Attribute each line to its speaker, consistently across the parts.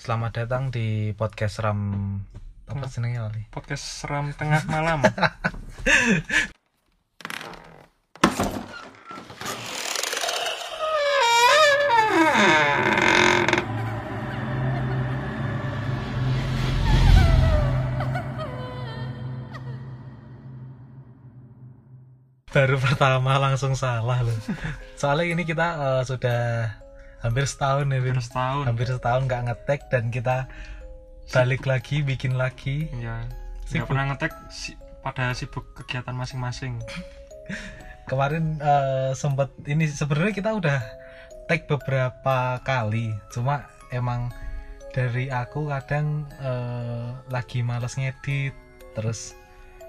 Speaker 1: Selamat datang di podcast Ram apa senengnya lali?
Speaker 2: podcast seram tengah malam
Speaker 1: Baru pertama langsung salah loh. Soalnya ini kita eh, sudah hampir setahun ya,
Speaker 2: hampir setahun.
Speaker 1: Hampir setahun nggak ngetek dan kita balik lagi bikin lagi.
Speaker 2: ya nggak pernah ngetek si, pada sibuk kegiatan masing-masing.
Speaker 1: Kemarin eh, sempet ini sebenarnya kita udah tag beberapa kali, cuma emang dari aku kadang eh, lagi males ngedit, terus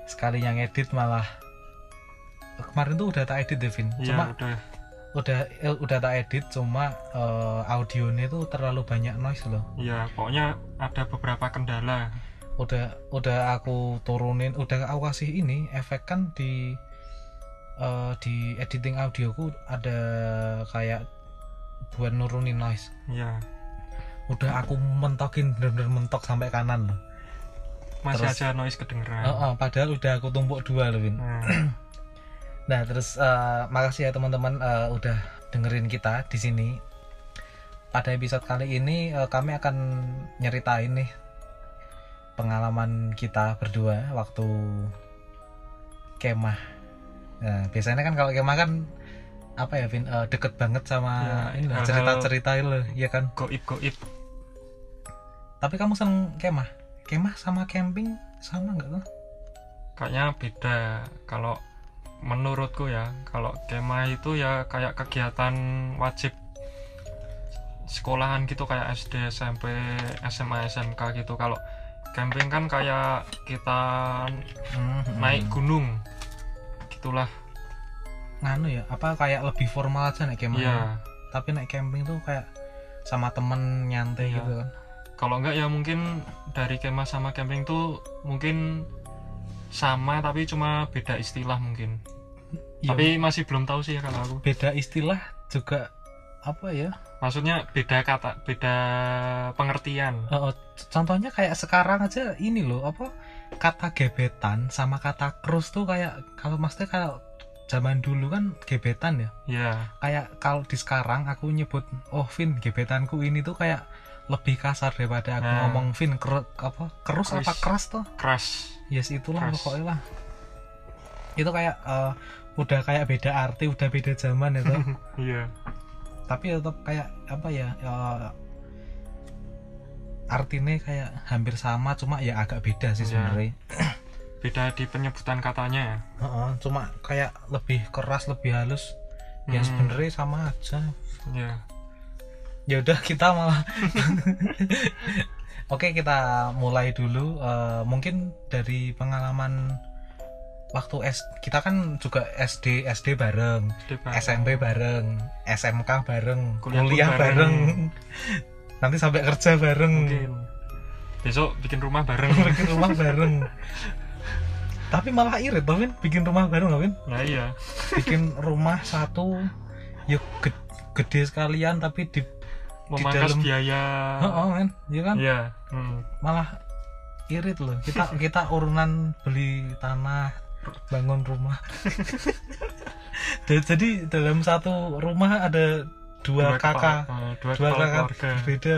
Speaker 1: sekalinya ngedit malah kemarin tuh udah tak edit Devin,
Speaker 2: ya
Speaker 1: cuma
Speaker 2: udah
Speaker 1: udah eh, udah tak edit cuma eh, audionya tuh terlalu banyak noise loh.
Speaker 2: Ya pokoknya ada beberapa kendala.
Speaker 1: Udah udah aku turunin udah aku kasih ini efek kan di eh, di editing audioku ada kayak buat nurunin noise.
Speaker 2: Ya
Speaker 1: udah aku mentokin bener-bener mentok sampai kanan loh.
Speaker 2: Masih
Speaker 1: Terus-
Speaker 2: aja noise kedengeran.
Speaker 1: Oh, oh, padahal udah aku tumpuk dua loh Win.
Speaker 2: Nah,
Speaker 1: Nah terus eh, makasih ya teman-teman eh, udah dengerin kita di sini. Pada episode kali ini eh, kami akan nyeritain nih pengalaman kita berdua waktu kemah. Nah, biasanya kan kalau kemah kan apa ya Vin eh, deket banget sama
Speaker 2: Ya,
Speaker 1: cerita-cerita itu loh, ya kan.
Speaker 2: goib goib
Speaker 1: Tapi kamu seneng kemah? Kemah sama camping sama nggak tuh?
Speaker 2: kayaknya beda kalau menurutku ya kalau kemah itu ya kayak kegiatan wajib sekolahan gitu kayak SD SMP SMA SMK gitu. Kalau camping kan kayak kita
Speaker 1: Hmm,
Speaker 2: naik gunung gitulah.
Speaker 1: Nganu ya apa kayak lebih formal aja naik kemah
Speaker 2: iya.
Speaker 1: Tapi naik camping tuh kayak sama temen nyantai
Speaker 2: Iya.
Speaker 1: gitu kan.
Speaker 2: Kalau enggak ya mungkin dari kemah sama camping tuh mungkin sama tapi cuma beda istilah mungkin.
Speaker 1: Iya,
Speaker 2: tapi masih belum tahu sih kalau aku.
Speaker 1: Beda istilah juga apa ya?
Speaker 2: Maksudnya beda kata beda pengertian.
Speaker 1: Eh, contohnya kayak sekarang aja ini loh apa? Kata gebetan sama kata krus tuh kayak kalau maksudnya kalau zaman dulu kan gebetan ya?
Speaker 2: Ya
Speaker 1: kayak kalau di sekarang aku nyebut oh Vin gebetanku ini tuh kayak lebih kasar daripada aku
Speaker 2: Nah.
Speaker 1: ngomong Vin ker- apa kerus apa? Keras tuh
Speaker 2: keras.
Speaker 1: Yes itulah
Speaker 2: Keras.
Speaker 1: pokoknya lah. Itu kayak eh, udah kayak beda arti udah beda zaman itu
Speaker 2: iya.
Speaker 1: Tapi tetap kayak apa ya eh, artinya kayak hampir sama cuma ya agak beda sih
Speaker 2: Iya.
Speaker 1: sebenarnya.
Speaker 2: Beda di penyebutan katanya ya?
Speaker 1: Heeh, cuma kayak lebih keras lebih halus. Ya
Speaker 2: Hmm,
Speaker 1: sebenarnya sama aja.
Speaker 2: Ya
Speaker 1: ya udah kita malah. Oke kita mulai dulu. Eh, mungkin dari pengalaman waktu S kita kan juga SD SD bareng
Speaker 2: Di bareng.
Speaker 1: SMP bareng SMK bareng
Speaker 2: Kuliah
Speaker 1: kuliah, bareng.
Speaker 2: bareng.
Speaker 1: nanti sampai kerja bareng.
Speaker 2: Mungkin. Besok bikin rumah bareng.
Speaker 1: Bikin rumah bareng. Tapi malah irit Vin bikin rumah bareng Vin
Speaker 2: ya iya.
Speaker 1: Bikin rumah satu. Yuk ge- gede sekalian tapi di
Speaker 2: memangkas
Speaker 1: dalam-
Speaker 2: biaya.
Speaker 1: Oh, oh men. Ya kan?
Speaker 2: Iya hmm.
Speaker 1: malah irit loh. Kita kita urunan beli tanah bangun rumah. Jadi dalam satu rumah ada dua, kakak.
Speaker 2: kepala- eh, dua,
Speaker 1: dua kakak
Speaker 2: keluarga.
Speaker 1: beda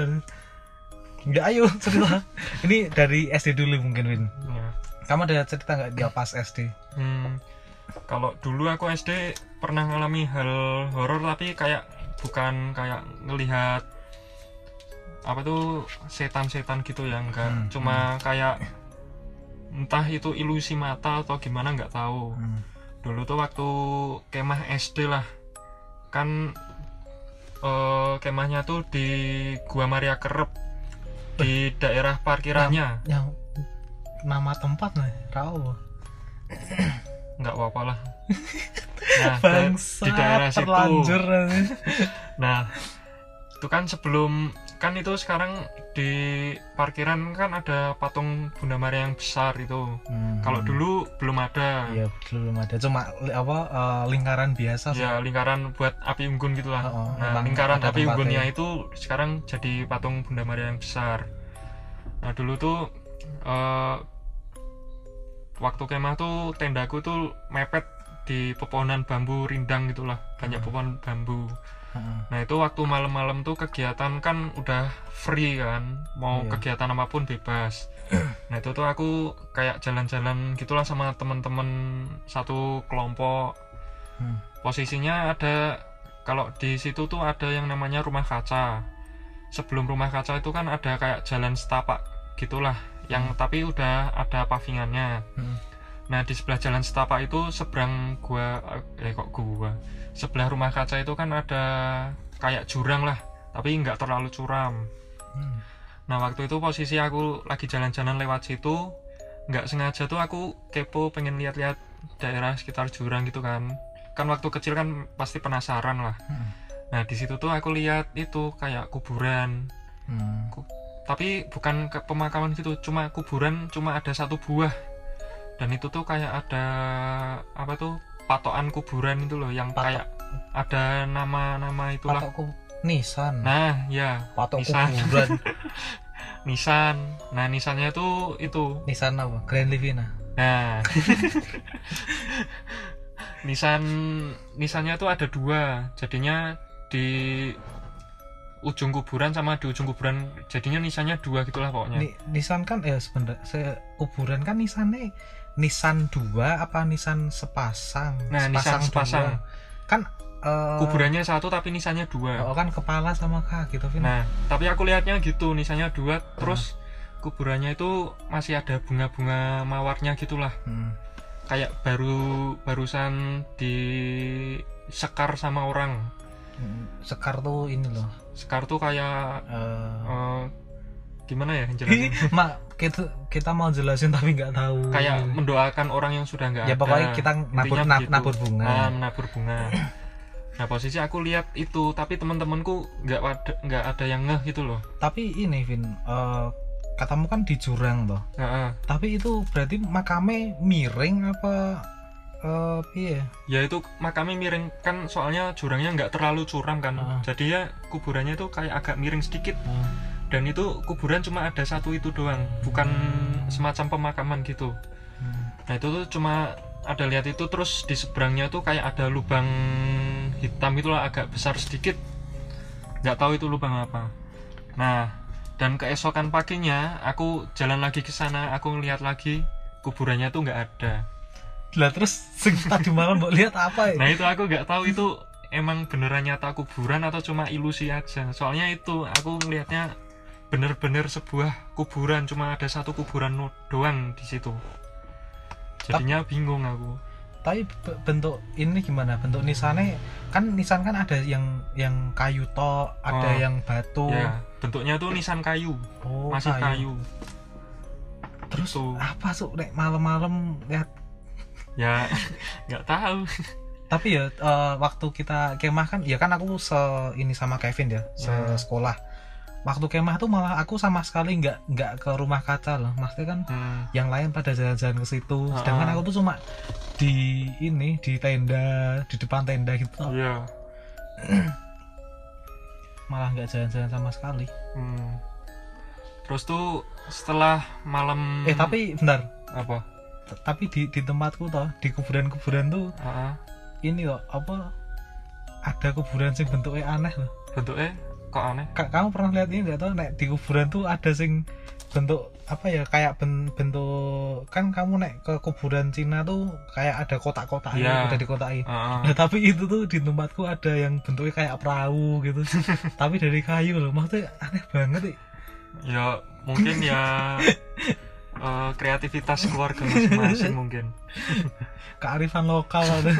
Speaker 1: ya ayo cerita. Ini dari SD dulu mungkin Win.
Speaker 2: Ya.
Speaker 1: kamu ada cerita nggak dia pas SD
Speaker 2: Hmm, kalau dulu aku SD pernah ngalami hal horor tapi kayak bukan kayak ngelihat apa tuh setan-setan gitu ya enggak.
Speaker 1: Hmm,
Speaker 2: cuma kayak entah itu ilusi mata atau gimana nggak tahu.
Speaker 1: Hmm.
Speaker 2: dulu tuh waktu kemah SD lah. Kan eh, kemahnya tuh di Gua Maria Kerep di daerah parkirannya.
Speaker 1: yang nama tempat nih tahu
Speaker 2: nggak apa-apa lah. Nah
Speaker 1: bangsa
Speaker 2: di daerah situ. Nah, itu kan sebelum kan itu sekarang di parkiran kan ada patung Bunda Maria yang besar itu.
Speaker 1: Hmm.
Speaker 2: kalau dulu belum ada.
Speaker 1: Iya belum ada. Cuma apa eh, lingkaran biasa
Speaker 2: ya lingkaran buat api unggun gitulah
Speaker 1: Oh, oh,
Speaker 2: nah lingkaran api unggunnya itu sekarang jadi patung Bunda Maria yang besar. Nah dulu tuh eh, waktu kemah tuh tendaku tuh mepet di pepohonan bambu rindang gitulah banyak
Speaker 1: Hmm.
Speaker 2: pohon bambu. Nah itu waktu malam-malam tuh kegiatan kan udah free kan mau
Speaker 1: Iya.
Speaker 2: kegiatan apa pun bebas. Nah itu tuh aku kayak jalan-jalan gitulah sama temen-temen satu kelompok.
Speaker 1: Hmm.
Speaker 2: posisinya ada kalau di situ tuh ada yang namanya rumah kaca. Sebelum rumah kaca itu kan ada kayak jalan setapak gitulah yang tapi udah ada pavingannya.
Speaker 1: Hmm.
Speaker 2: nah di sebelah jalan setapak itu seberang gua eh kok gua sebelah rumah kaca itu kan ada kayak jurang lah tapi nggak terlalu curam
Speaker 1: Hmm.
Speaker 2: nah waktu itu posisi aku lagi jalan-jalan lewat situ nggak sengaja tuh aku kepo pengen lihat-lihat daerah sekitar jurang gitu kan kan waktu kecil kan pasti penasaran lah
Speaker 1: Hmm.
Speaker 2: nah di situ tuh aku lihat itu kayak kuburan
Speaker 1: Hmm.
Speaker 2: tapi bukan ke pemakaman gitu cuma kuburan cuma ada satu buah dan itu tuh kayak ada apa tuh patokan kuburan itu loh yang
Speaker 1: Patok.
Speaker 2: kayak ada nama-nama itulah
Speaker 1: Patokku Nisan.
Speaker 2: nah ya
Speaker 1: Patok
Speaker 2: Nisan.
Speaker 1: kuburan.
Speaker 2: nisan nah nisannya tuh itu
Speaker 1: Nisan apa? Grand Livina.
Speaker 2: nah nisan nisannya tuh ada dua jadinya di ujung kuburan sama di ujung kuburan jadinya nisannya dua gitulah pokoknya
Speaker 1: Ni, Nisan kan ya sebenarnya se kuburan kan Nisannya Nisan dua apa Nisan sepasang?
Speaker 2: Nah, Nisan sepasang.
Speaker 1: dua. Kan eh,
Speaker 2: kuburannya satu tapi nisannya dua
Speaker 1: Oh kan kepala sama kaki gitu Vin.
Speaker 2: nah tapi aku lihatnya gitu nisannya dua terus kuburannya itu masih ada bunga-bunga mawarnya gitulah
Speaker 1: Hmm.
Speaker 2: kayak baru barusan di sekar sama orang
Speaker 1: Hmm. Sekar tuh ini loh.
Speaker 2: sekar tuh kayak
Speaker 1: eh,
Speaker 2: eh, gimana ya jelasin
Speaker 1: Mak, kita kita mau jelasin tapi nggak tahu.
Speaker 2: kayak mendoakan orang yang sudah nggak
Speaker 1: ya
Speaker 2: ada
Speaker 1: pokoknya kita nabur nab-
Speaker 2: begitu.
Speaker 1: nabur bunga.
Speaker 2: Ah, menabur bunga nah posisi aku lihat itu tapi teman-temanku nggak ada nggak ada yang ngeh gitu loh
Speaker 1: Tapi ini Vin, eh, katamu kan di jurang toh.
Speaker 2: Heeh.
Speaker 1: Tapi itu berarti makamnya miring apa eh piye?
Speaker 2: ya itu makamnya miring kan soalnya jurangnya nggak terlalu curam kan
Speaker 1: Ah.
Speaker 2: jadi ya kuburannya tuh kayak agak miring sedikit
Speaker 1: Eh,
Speaker 2: dan itu kuburan cuma ada satu itu doang bukan semacam pemakaman gitu.
Speaker 1: Hmm.
Speaker 2: nah itu tuh cuma ada lihat itu terus di seberangnya tuh kayak ada lubang hitam itulah agak besar sedikit. Nggak tahu itu lubang apa. Nah dan keesokan paginya aku jalan lagi ke sana aku ngeliat lagi kuburannya tuh nggak ada.
Speaker 1: Lah terus tadi malam mau lihat apa ya?
Speaker 2: nah itu aku nggak tahu itu emang beneran nyata kuburan atau cuma ilusi aja. Soalnya itu aku ngelihatnya bener-bener sebuah kuburan cuma ada satu kuburan doang di situ jadinya bingung aku
Speaker 1: Tapi be- bentuk ini gimana? Bentuk nisannya kan nisan kan ada yang yang kayu to, ada
Speaker 2: Oh.
Speaker 1: yang batu.
Speaker 2: ya bentuknya tuh nisan kayu
Speaker 1: Oh,
Speaker 2: masih kayu,
Speaker 1: Terus
Speaker 2: Gitu.
Speaker 1: apa tuh nek malam-malam lihat
Speaker 2: ya nggak tahu
Speaker 1: tapi ya eh, waktu kita kemah kan ya kan aku se ini sama Kevin ya se
Speaker 2: Ya.
Speaker 1: sekolah waktu kemah tuh malah aku sama sekali nggak nggak ke rumah kaca loh. Maksudnya kan
Speaker 2: Hmm,
Speaker 1: yang lain pada jalan-jalan ke situ. Sedangkan aku tuh cuma di ini di tenda di depan tenda gitu. Loh.
Speaker 2: iya.
Speaker 1: Malah nggak jalan-jalan sama sekali.
Speaker 2: Hmm. terus tuh setelah malam
Speaker 1: eh tapi bentar.
Speaker 2: Apa?
Speaker 1: T- tapi di di tempatku toh di kuburan-kuburan tuh
Speaker 2: Ah,
Speaker 1: ini loh apa ada kuburan sing bentuknya aneh loh.
Speaker 2: Bentuknya kok aneh?
Speaker 1: Ka- kamu pernah lihat ini nggak tahu? Nek di kuburan tuh ada sing bentuk apa ya kayak ben- bentuk kan kamu nek ke kuburan Cina tuh kayak ada kotak-kotak
Speaker 2: Iya.
Speaker 1: udah dikotakin.
Speaker 2: Ah,
Speaker 1: Nah, tapi itu tuh di tempatku ada yang bentuknya kayak perahu gitu. Tapi dari kayu loh maksudnya aneh banget sih.
Speaker 2: Ya mungkin ya eh, kreativitas keluarga masing-masing mungkin.
Speaker 1: Kearifan lokal ada.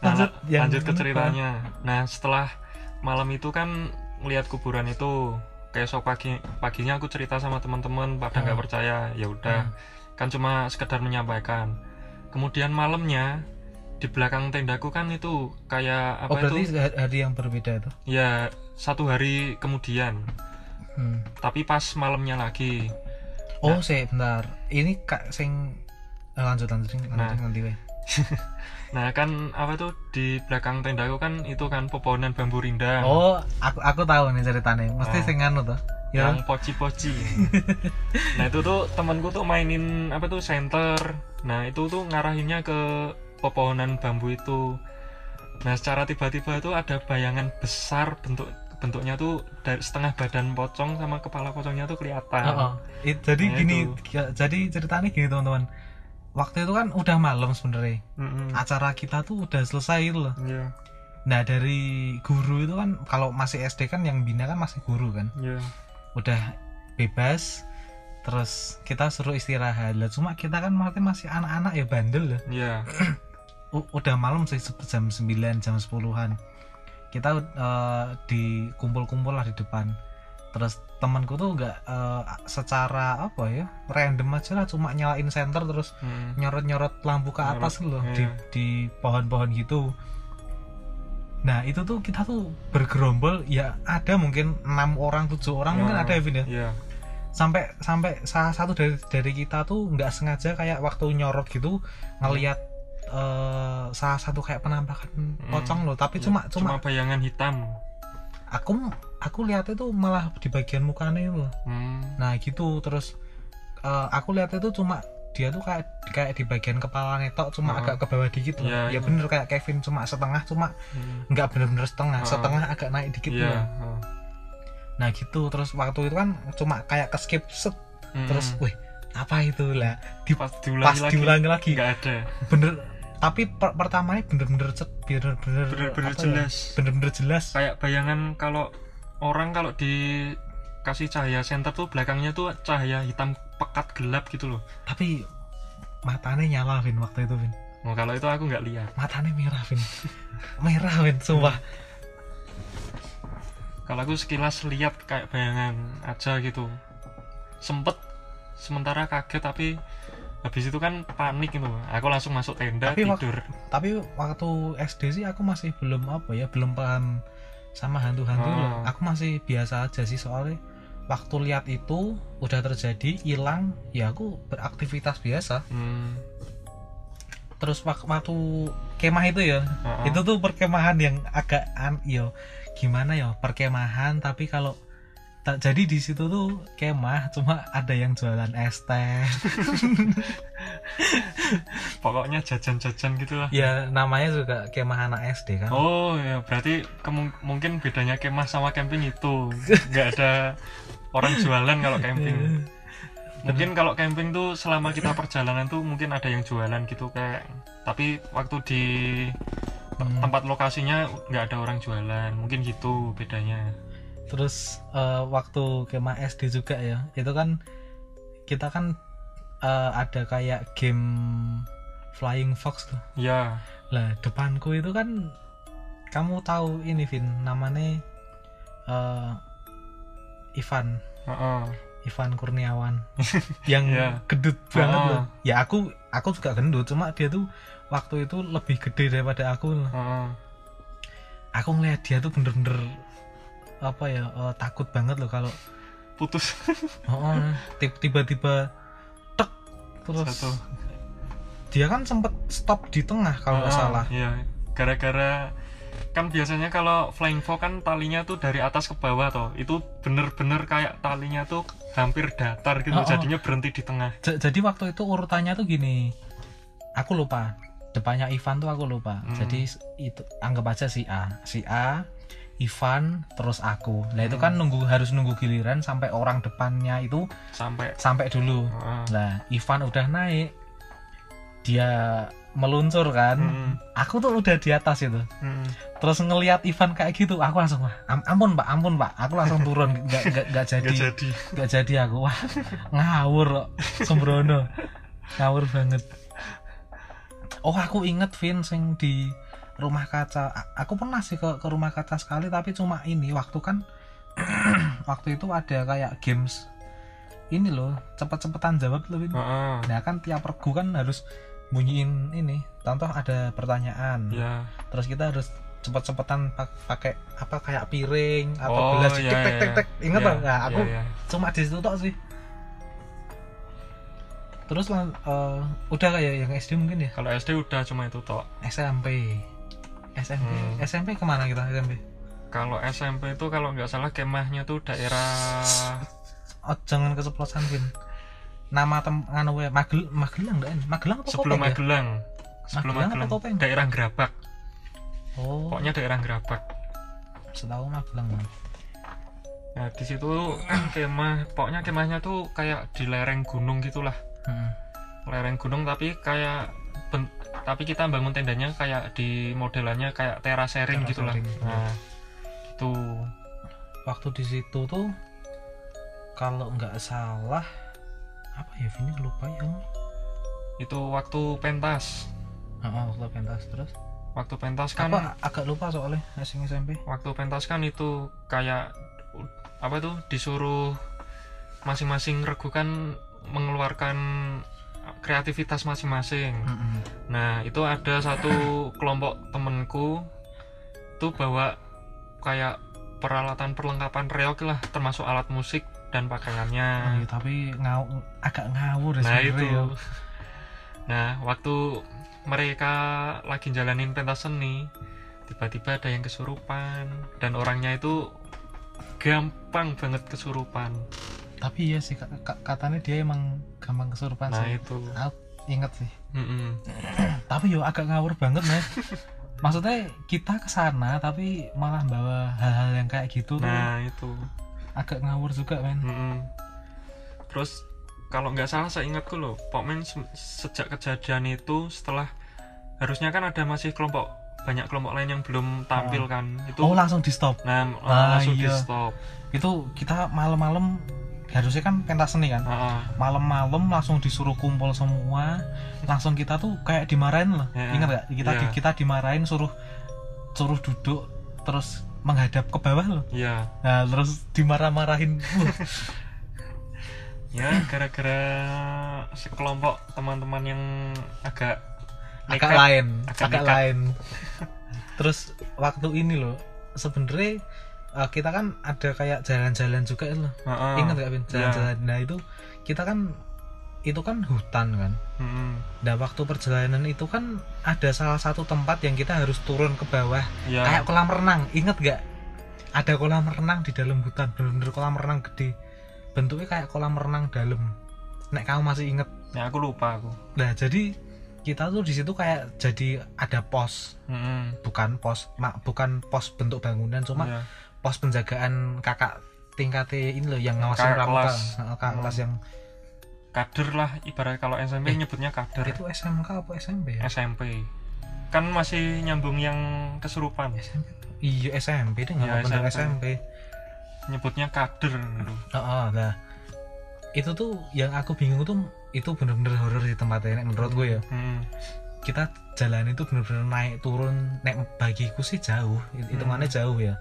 Speaker 2: Nah,
Speaker 1: Lanjut, yang
Speaker 2: lanjut ke ceritanya. Nah, setelah malam itu kan melihat kuburan itu, keesok pagi paginya aku cerita sama teman-teman pada nggak
Speaker 1: Hmm.
Speaker 2: percaya. Ya udah, kan cuma sekedar menyampaikan. Kemudian malamnya di belakang tendaku kan itu kayak apa
Speaker 1: oh berarti
Speaker 2: itu?
Speaker 1: hari- hari yang berbeda itu
Speaker 2: Ya satu hari kemudian
Speaker 1: Hmm.
Speaker 2: tapi pas malamnya lagi
Speaker 1: oh sih bentar ini kak sing eh, lanjut lanjut lanjut
Speaker 2: Nah.
Speaker 1: nanti weh
Speaker 2: nah kan apa tuh di belakang tendaku kan itu kan pepohonan bambu rindang.
Speaker 1: Oh aku aku tahu nih ceritanya. Mesti
Speaker 2: Oh.
Speaker 1: sing anu tuh ya.
Speaker 2: Yang poci-poci. Nah itu tuh temanku tuh mainin apa tuh center nah itu tuh ngarahinnya ke pepohonan bambu itu. Nah secara tiba-tiba tuh ada bayangan besar bentuk bentuknya tuh dari setengah badan pocong sama kepala pocongnya tuh kelihatan.
Speaker 1: Oh, oh. It- jadi
Speaker 2: Nah,
Speaker 1: gini
Speaker 2: itu.
Speaker 1: ya, jadi ceritanya gini teman-teman waktu itu kan udah malam sebenarnya.
Speaker 2: Mm-mm.
Speaker 1: acara kita tuh udah selesai gitu loh.
Speaker 2: Iya,
Speaker 1: nah dari guru itu kan kalau masih SD kan yang bina kan masih guru kan.
Speaker 2: Iya.
Speaker 1: udah bebas terus kita suruh istirahat. Lah cuma kita kan masih masih anak-anak ya bandel lah
Speaker 2: Iya.
Speaker 1: U- udah malam sih jam 9 jam 10-an kita eh, dikumpul-kumpul lah di depan terus temanku tuh nggak eh, secara apa ya random aja lah cuma nyalain senter terus
Speaker 2: Mm.
Speaker 1: nyorot-nyorot lampu ke atas loh di
Speaker 2: iya.
Speaker 1: di pohon-pohon gitu nah itu tuh kita tuh bergerombol ya ada mungkin enam orang tujuh orang mungkin
Speaker 2: Ya,
Speaker 1: ada ya ya
Speaker 2: Iya.
Speaker 1: sampai sampai salah satu dari dari kita tuh nggak sengaja kayak waktu nyorot gitu ngelihat eh, salah satu kayak penampakan pocong loh tapi cuma
Speaker 2: Hmm. Cuma
Speaker 1: cuma
Speaker 2: bayangan hitam.
Speaker 1: aku aku lihat itu malah di bagian mukanya itu
Speaker 2: Hmm.
Speaker 1: nah gitu terus eh, aku lihat itu cuma dia tuh kayak kayak di bagian kepala netok cuma agak ke bawah dikit loh
Speaker 2: Iya,
Speaker 1: ya
Speaker 2: iya.
Speaker 1: bener kayak Kevin cuma setengah cuma
Speaker 2: Hmm.
Speaker 1: nggak bener-bener setengah setengah agak naik dikit
Speaker 2: Iya.
Speaker 1: loh
Speaker 2: oh.
Speaker 1: nah gitu terus waktu itu kan cuma kayak ke skip set
Speaker 2: Mm.
Speaker 1: terus wih apa itu lah di
Speaker 2: pas
Speaker 1: pas
Speaker 2: diulangi lagi
Speaker 1: diulangi lagi
Speaker 2: nggak ada.
Speaker 1: bener tapi per pertamanya bener-bener cet bener-bener
Speaker 2: Bener-bener
Speaker 1: ya,
Speaker 2: jelas.
Speaker 1: bener-bener jelas
Speaker 2: kayak bayangan kalau orang kalau dikasih cahaya senter tuh belakangnya tuh cahaya hitam pekat gelap gitu loh.
Speaker 1: Tapi matanya nyala Vin waktu itu Vin.
Speaker 2: Oh, kalau itu aku nggak lihat.
Speaker 1: Matanya merah Vin. Merah Vin sumpah.
Speaker 2: Kalau aku sekilas lihat kayak bayangan aja gitu. Sempet sementara kaget tapi habis itu kan panik gitu. Aku langsung masuk tenda
Speaker 1: Tapi wak-
Speaker 2: tidur.
Speaker 1: tapi waktu SD sih aku masih belum apa ya belum paham sama hantu-hantu loh aku masih biasa aja sih soalnya waktu lihat itu udah terjadi hilang ya aku beraktivitas biasa.
Speaker 2: Hmm,
Speaker 1: terus wak- waktu kemah itu ya
Speaker 2: oh,
Speaker 1: itu tuh perkemahan yang agak an yo gimana ya perkemahan tapi kalau tak jadi di situ tuh kemah cuma ada yang jualan es teh
Speaker 2: pokoknya jajan-jajan gitu lah
Speaker 1: ya namanya juga kemah anak SD kan
Speaker 2: Oh ya berarti mungkin bedanya kemah sama camping itu nggak ada orang jualan kalau camping. Mungkin kalau camping tuh selama kita perjalanan tuh mungkin ada yang jualan gitu kayak tapi waktu di
Speaker 1: Hmm.
Speaker 2: tempat lokasinya nggak ada orang jualan mungkin gitu bedanya.
Speaker 1: Terus eh, waktu kemah SD juga ya itu kan kita kan eh, ada kayak game Flying Fox tuh
Speaker 2: Ya
Speaker 1: lah depanku itu kan kamu tahu ini Vin namanya eh, Ivan
Speaker 2: heeh.
Speaker 1: Ivan Kurniawan yang
Speaker 2: Iya.
Speaker 1: gendut banget
Speaker 2: Oh.
Speaker 1: loh ya aku aku juga gendut cuma dia tuh waktu itu lebih gede daripada aku loh.
Speaker 2: heeh.
Speaker 1: aku ngeliat dia tuh bener-bener apa ya eh, takut banget loh kalau
Speaker 2: putus
Speaker 1: oh, oh, tib- tiba-tiba tek terus
Speaker 2: satu.
Speaker 1: dia kan sempet stop di tengah kalau nggak
Speaker 2: Heeh,
Speaker 1: salah
Speaker 2: Iya. Gara-gara kan biasanya kalau flying fox kan talinya tuh dari atas ke bawah toh itu bener-bener kayak talinya tuh hampir datar gitu
Speaker 1: Oh, oh.
Speaker 2: jadinya berhenti di tengah
Speaker 1: J- jadi waktu itu urutannya tuh gini aku lupa depannya Ivan tuh aku lupa
Speaker 2: Hmm.
Speaker 1: jadi itu anggap aja si A si A Ivan terus aku. Nah itu
Speaker 2: Hmm.
Speaker 1: kan nunggu harus nunggu giliran sampai orang depannya itu
Speaker 2: sampai
Speaker 1: sampai dulu.
Speaker 2: Heeh.
Speaker 1: nah Ivan udah naik dia meluncur kan.
Speaker 2: Mm,
Speaker 1: aku tuh udah di atas itu.
Speaker 2: Mm.
Speaker 1: terus ngelihat Ivan kayak gitu aku langsung wah am- ampun pak ampun pak. Aku langsung turun nggak nggak nggak jadi.
Speaker 2: Nggak jadi.
Speaker 1: Nggak jadi aku. Wah ngawur kok sembrono. Ngawur banget. Oh aku inget Vin sing di rumah kaca. Aku pernah sih ke, ke rumah kaca sekali tapi cuma ini. Waktu kan waktu itu ada kayak games. Ini loh cepet-cepetan jawab loh Vin.
Speaker 2: Heeh.
Speaker 1: nah kan tiap regu kan harus bunyiin ini. Contoh ada pertanyaan.
Speaker 2: Ya.
Speaker 1: Terus kita harus cepet-cepetan pak- pakai apa kayak piring atau
Speaker 2: Oh,
Speaker 1: gelas.
Speaker 2: iya,
Speaker 1: tek tek tek tek inget
Speaker 2: iya.
Speaker 1: lah nah, aku
Speaker 2: Iya, iya.
Speaker 1: cuma di situ tok sih. Terus eh, udah kayak yang SD mungkin ya?
Speaker 2: Kalau SD udah cuma itu tok.
Speaker 1: SMP SMP
Speaker 2: Hmm.
Speaker 1: SMP ke mana kita SMP
Speaker 2: kalau SMP itu kalau nggak salah kemahnya tuh daerah
Speaker 1: oh jangan keceplosan Vin. Nama tem anu ya Magel Magelang ndak Magelang apa
Speaker 2: sebelum
Speaker 1: Kopeng ya?
Speaker 2: Magelang. Sebelum
Speaker 1: Magelang
Speaker 2: Magelang. Daerah Gerabak.
Speaker 1: Oh.
Speaker 2: Pokoknya daerah Gerabak.
Speaker 1: Setahu Magelang Man.
Speaker 2: nah di situ kemah pokoknya kemahnya tuh kayak di lereng gunung gitulah.
Speaker 1: Mm-mm.
Speaker 2: lereng gunung tapi kayak tapi kita bangun tendanya kayak di modelannya kayak terasering
Speaker 1: Terasering, iya.
Speaker 2: nah itu
Speaker 1: waktu di situ tuh kalau nggak salah apa ya Vini lupa ya.
Speaker 2: Itu waktu pentas.
Speaker 1: Oh, waktu pentas terus?
Speaker 2: Waktu pentas kan
Speaker 1: apa agak lupa soalnya asing SMP
Speaker 2: waktu pentas kan itu kayak apa tuh disuruh masing-masing regu kan mengeluarkan kreativitas masing-masing
Speaker 1: Mm-mm.
Speaker 2: nah itu ada satu kelompok temenku tuh bawa kayak peralatan perlengkapan reok lah termasuk alat musik dan pakaiannya
Speaker 1: iya, tapi ngau agak ngawur ya
Speaker 2: nah itu
Speaker 1: ya.
Speaker 2: nah waktu mereka lagi jalanin pentas seni tiba-tiba ada yang kesurupan dan orangnya itu gampang banget kesurupan
Speaker 1: tapi ya sih ka- ka- katanya dia emang gampang kesurupan
Speaker 2: nah
Speaker 1: sih.
Speaker 2: itu.
Speaker 1: Aku inget sih.
Speaker 2: Mm-mm.
Speaker 1: tapi yo agak ngawur banget mas. Maksudnya kita ke sana tapi malah bawa hal-hal yang kayak gitu tuh
Speaker 2: nah itu.
Speaker 1: agak ngawur juga men.
Speaker 2: Mm-mm. terus kalau nggak salah saya ingatku loh Pokmen se- sejak kejadian itu setelah harusnya kan ada masih kelompok banyak kelompok lain yang belum tampil kan itu
Speaker 1: oh langsung di stop
Speaker 2: nah
Speaker 1: Ah,
Speaker 2: langsung di
Speaker 1: iya.
Speaker 2: stop
Speaker 1: itu kita malam-malam harusnya kan pentas seni kan? Malam-malam langsung disuruh kumpul semua langsung kita tuh kayak dimarahin loh.
Speaker 2: Ya,
Speaker 1: ingat gak kita
Speaker 2: ya.
Speaker 1: di- kita dimarahin suruh suruh duduk terus menghadap ke bawah loh.
Speaker 2: Iya,
Speaker 1: nah terus dimarah-marahin.
Speaker 2: Ya gara-gara sekelompok teman-teman yang agak
Speaker 1: agak
Speaker 2: nekat.
Speaker 1: lain
Speaker 2: Agak
Speaker 1: agak
Speaker 2: nekat.
Speaker 1: lain. Terus waktu ini loh sebenarnya uh, kita kan ada kayak jalan-jalan juga loh
Speaker 2: Heeh.
Speaker 1: ingat gak Vin
Speaker 2: Iya.
Speaker 1: jalan-jalan nah itu kita kan itu kan hutan kan
Speaker 2: Mm-mm.
Speaker 1: Nah waktu perjalanan itu kan ada salah satu tempat yang kita harus turun ke bawah
Speaker 2: Iya.
Speaker 1: kayak kolam renang inget gak ada kolam renang di dalam hutan bener-bener kolam renang gede bentuknya kayak kolam renang dalam nek kamu masih inget
Speaker 2: Ya aku lupa aku.
Speaker 1: nah jadi kita tuh di situ kayak jadi ada pos
Speaker 2: Mm-mm.
Speaker 1: bukan pos mak bukan pos bentuk bangunan cuma
Speaker 2: Iya.
Speaker 1: Pos penjagaan kakak tingkatnya ini loh yang ngawasin
Speaker 2: Kakak
Speaker 1: pramuka
Speaker 2: kelas.
Speaker 1: Kakak
Speaker 2: Hmm.
Speaker 1: kelas yang
Speaker 2: Kader lah ibarat kalau SMP
Speaker 1: Eh,
Speaker 2: nyebutnya kader.
Speaker 1: itu SMK apa SMP ya
Speaker 2: SMP. Kan masih nyambung yang kesurupan.
Speaker 1: SMP iya SMP deh nggak
Speaker 2: Iya,
Speaker 1: bener
Speaker 2: SMP.
Speaker 1: SMP
Speaker 2: Nyebutnya kader gitu.
Speaker 1: Heeh, nah itu tuh yang aku bingung tuh itu bener-bener horor di tempatnya nek menurut gue ya
Speaker 2: Hmm.
Speaker 1: kita jalan itu bener-bener naik turun nek bagiku sih jauh It- hitungannya
Speaker 2: Hmm.
Speaker 1: jauh ya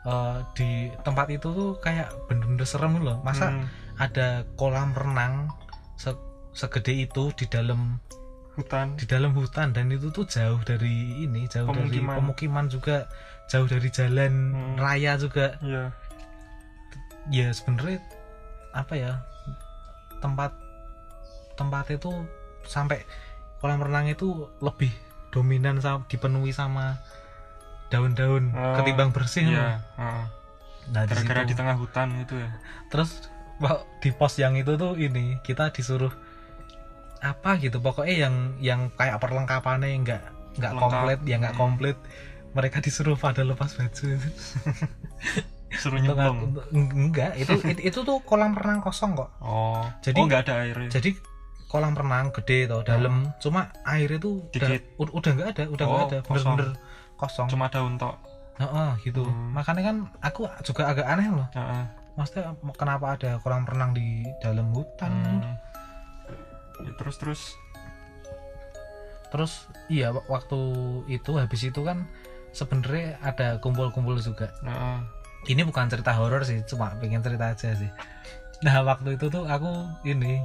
Speaker 1: Eh, di tempat itu tuh kayak bener-bener serem loh masa
Speaker 2: Hmm.
Speaker 1: ada kolam renang se- segede itu di dalam
Speaker 2: hutan.
Speaker 1: di dalam hutan dan itu tuh jauh dari ini jauh dari
Speaker 2: Pemukiman.
Speaker 1: pemukiman juga jauh dari jalan
Speaker 2: Hmm.
Speaker 1: raya juga
Speaker 2: Iya.
Speaker 1: ya sebenarnya apa ya tempat tempat itu sampai kolam renang itu lebih dominan dipenuhi sama daun-daun
Speaker 2: Oh,
Speaker 1: ketimbang bersih.
Speaker 2: Iya. heeh.
Speaker 1: nah di
Speaker 2: Gara-gara di tengah hutan itu ya.
Speaker 1: terus di pos yang itu tuh ini kita disuruh apa gitu pokoknya yang yang kayak perlengkapannya nggak nggak komplit ya nggak
Speaker 2: Hmm.
Speaker 1: komplit mereka disuruh pada lepas baju
Speaker 2: Suruh nyemplung.
Speaker 1: enggak itu, itu itu tuh kolam renang kosong kok
Speaker 2: Oh.
Speaker 1: Jadi-
Speaker 2: oh nggak ada airnya.
Speaker 1: jadi kolam renang gede tau dalam cuma air itu udah
Speaker 2: Dikit.
Speaker 1: udah nggak ada udah nggak
Speaker 2: Oh,
Speaker 1: ada
Speaker 2: kosong.
Speaker 1: bener-bener kosong
Speaker 2: Cuma daun tok.
Speaker 1: Heeh, gitu
Speaker 2: Hmm.
Speaker 1: makanya kan aku juga agak aneh loh
Speaker 2: Heeh.
Speaker 1: maksudnya kenapa ada kolam renang di dalam hutan
Speaker 2: Hmm. Ya, terus terus.
Speaker 1: terus iya wak- waktu itu habis itu kan sebenarnya ada kumpul-kumpul juga
Speaker 2: Heeh.
Speaker 1: ini bukan cerita horor sih cuma pengen cerita aja sih nah waktu itu tuh aku ini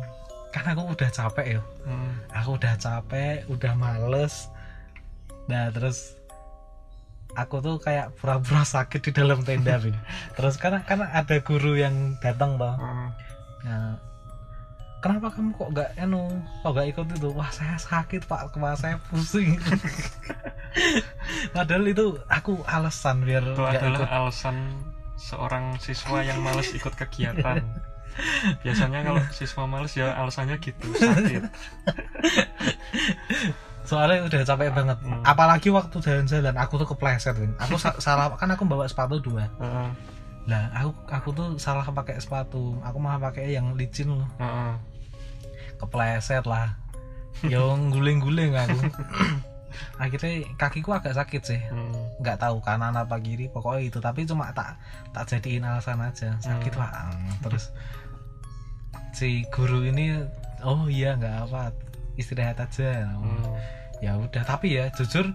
Speaker 1: kan aku udah capek ya
Speaker 2: Hmm.
Speaker 1: aku udah capek udah males nah terus aku tuh kayak pura-pura sakit di dalam tenda Bin. terus karena karena ada guru yang datang toh.
Speaker 2: Heeh.
Speaker 1: Nah, kenapa kamu kok gak anu kok gak ikut itu? Wah saya sakit pak. Kepala saya pusing. Padahal itu aku alasan biar
Speaker 2: itu adalah
Speaker 1: ikut.
Speaker 2: alasan seorang siswa yang males ikut kegiatan. Biasanya kalau siswa males ya alasannya gitu sakit
Speaker 1: soalnya udah capek banget.
Speaker 2: Hmm.
Speaker 1: apalagi waktu jalan-jalan aku tuh kepleset Win. aku sa- salah kan aku bawa sepatu dua.
Speaker 2: Heeh.
Speaker 1: lah aku aku tuh salah pakai sepatu. Aku malah pakai yang licin. Loh kepleset lah. Yang guling-guling aku. Akhirnya kakiku agak sakit sih.
Speaker 2: Hmm.
Speaker 1: nggak tahu kanan apa kiri pokoknya itu. Tapi cuma tak tak jadiin alasan aja. Sakit
Speaker 2: Hmm.
Speaker 1: lah. Terus si guru ini oh iya nggak apa istirahat aja.
Speaker 2: Hmm.
Speaker 1: Ya udah tapi ya jujur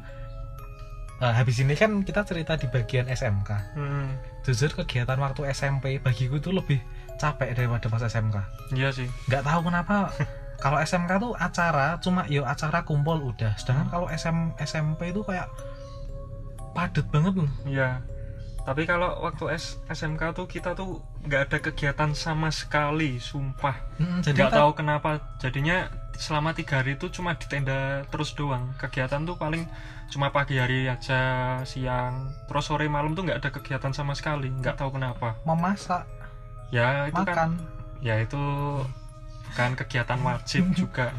Speaker 1: eh, habis ini kan kita cerita di bagian SMK
Speaker 2: Hmm.
Speaker 1: jujur kegiatan waktu SMP bagiku itu lebih capek daripada pas SMK
Speaker 2: iya sih.
Speaker 1: Nggak tahu kenapa kalau SMK tuh acara cuma yo acara kumpul udah. Sedangkan kalau SM, SMP itu kayak padet banget loh.
Speaker 2: Iya. Tapi kalau waktu S SMK tuh kita tuh nggak ada kegiatan sama sekali sumpah.
Speaker 1: Jadi
Speaker 2: nggak tahu kenapa jadinya selama tiga hari itu cuma di tenda terus doang. Kegiatan tuh paling cuma pagi hari aja siang. Terus sore malam tuh nggak ada kegiatan sama sekali nggak tahu kenapa.
Speaker 1: Memasak
Speaker 2: ya itu kan
Speaker 1: makan.
Speaker 2: ya itu bukan kegiatan wajib juga.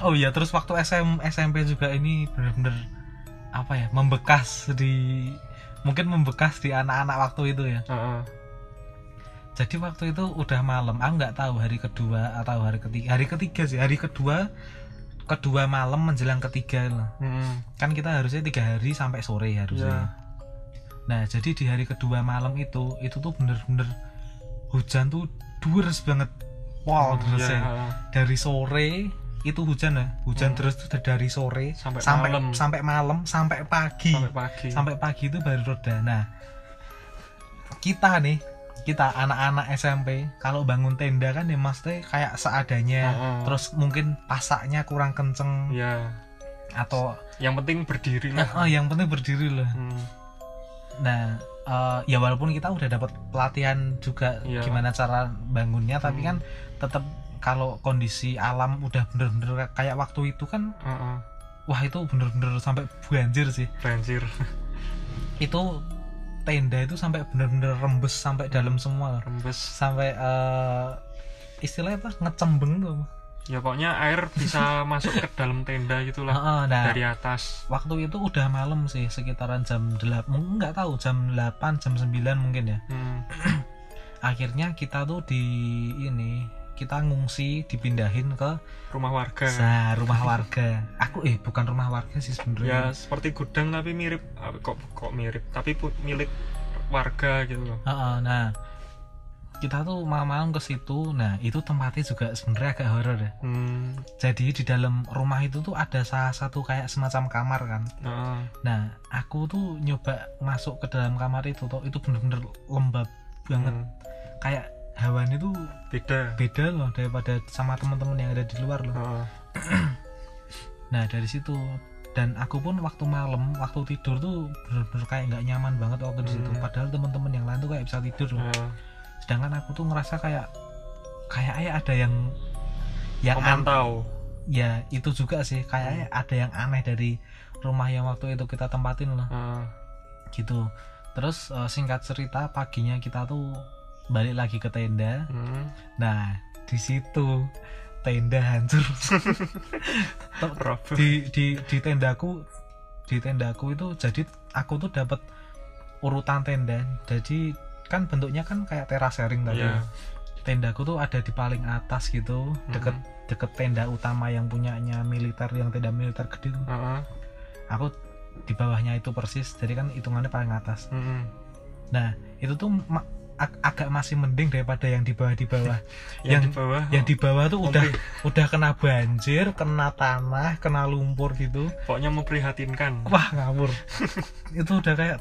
Speaker 1: Oh iya terus waktu SM SMP juga ini bener-bener apa ya membekas di mungkin membekas di anak-anak waktu itu ya.
Speaker 2: Heeh.
Speaker 1: Jadi waktu itu udah malam aku nggak tahu hari kedua atau hari ketiga hari ketiga sih hari kedua kedua malam menjelang ketiga loh
Speaker 2: Mm-mm.
Speaker 1: kan kita harusnya tiga hari sampai sore harusnya
Speaker 2: Iya.
Speaker 1: nah jadi di hari kedua malam itu itu tuh bener-bener hujan tuh deres banget wow
Speaker 2: Hmm,
Speaker 1: deresnya
Speaker 2: iya, heeh.
Speaker 1: dari sore itu hujan ya hujan
Speaker 2: Hmm.
Speaker 1: terus tuh dari sore
Speaker 2: Sampai
Speaker 1: sampai
Speaker 2: malam.
Speaker 1: sampai malam sampai pagi
Speaker 2: sampai pagi
Speaker 1: sampai pagi itu baru reda nah kita nih kita anak-anak SMP kalau bangun tenda kan ya maksudnya kayak seadanya
Speaker 2: Heeh.
Speaker 1: terus mungkin pasaknya kurang kenceng
Speaker 2: ya
Speaker 1: atau
Speaker 2: yang penting berdiri lah
Speaker 1: oh, yang penting berdiri lah
Speaker 2: Hmm.
Speaker 1: nah eh, ya walaupun kita udah dapat pelatihan juga
Speaker 2: Iya.
Speaker 1: gimana cara bangunnya tapi
Speaker 2: Hmm.
Speaker 1: kan tetap kalau kondisi alam udah bener-bener kayak waktu itu kan
Speaker 2: Heeh.
Speaker 1: wah itu bener-bener sampai banjir sih
Speaker 2: banjir
Speaker 1: itu tenda itu sampai bener-bener rembes sampai dalam semua
Speaker 2: rembes.
Speaker 1: Sampai eh, istilahnya apa? Ngecembeng tuh.
Speaker 2: Ya pokoknya air bisa masuk ke dalam tenda gitulah
Speaker 1: Heeh, nah
Speaker 2: dari atas.
Speaker 1: waktu itu udah malam sih sekitaran jam 8 mungkin nggak tahu jam 8 jam 9 mungkin ya.
Speaker 2: Hmm.
Speaker 1: akhirnya kita tuh di ini kita ngungsi dipindahin ke
Speaker 2: rumah warga.
Speaker 1: Nah, rumah warga. Aku eh bukan rumah warga sih
Speaker 2: ya
Speaker 1: sebenarnya
Speaker 2: seperti gudang tapi mirip ah, kok kok mirip? Tapi milik warga gitu loh.
Speaker 1: Heeh, nah kita tuh malam-malam ke situ. Nah itu tempatnya juga sebenarnya agak horor ya.
Speaker 2: Hmm.
Speaker 1: jadi di dalam rumah itu tuh ada salah satu kayak semacam kamar kan.
Speaker 2: Heeh.
Speaker 1: nah aku tuh nyoba masuk ke dalam kamar itu tuh itu bener-bener lembab banget.
Speaker 2: Hmm.
Speaker 1: kayak hawanya tuh
Speaker 2: beda.
Speaker 1: beda loh daripada sama teman-teman yang ada di luar loh.
Speaker 2: Heeh.
Speaker 1: nah dari situ. Dan aku pun waktu malam waktu tidur tuh bener-bener kayak nggak nyaman banget waktu di situ.
Speaker 2: Hmm.
Speaker 1: padahal teman-teman yang lain tuh kayak bisa tidur loh. Sedangkan aku tuh ngerasa kayak kayak kayak ada yang yang an-
Speaker 2: pemantau
Speaker 1: ya itu juga sih.
Speaker 2: Hmm.
Speaker 1: kayaknya ada yang aneh dari rumah yang waktu itu kita tempatin loh.
Speaker 2: Heeh.
Speaker 1: gitu. Terus eh, singkat cerita paginya kita tuh balik lagi ke tenda
Speaker 2: Hmm.
Speaker 1: nah di situ tenda hancur di di di tendaku di tendaku itu jadi aku tuh dapat urutan tenda jadi kan bentuknya kan kayak terasering tadi
Speaker 2: Iya.
Speaker 1: tendaku tuh ada di paling atas gitu deket
Speaker 2: Mhm.
Speaker 1: deket tenda utama yang punyanya militer yang tenda militer gede tuh.
Speaker 2: Heeh.
Speaker 1: aku di bawahnya itu persis jadi kan hitungannya paling atas
Speaker 2: Mm-mm.
Speaker 1: nah itu tuh ag- agak masih mending daripada yang di bawah di bawah.
Speaker 2: Yang,
Speaker 1: Yang-
Speaker 2: di bawah
Speaker 1: yang di bawah tuh udah
Speaker 2: Memberi-
Speaker 1: udah kena banjir kena tanah kena lumpur gitu.
Speaker 2: Pokoknya memprihatinkan.
Speaker 1: Wah ngawur. Itu udah kayak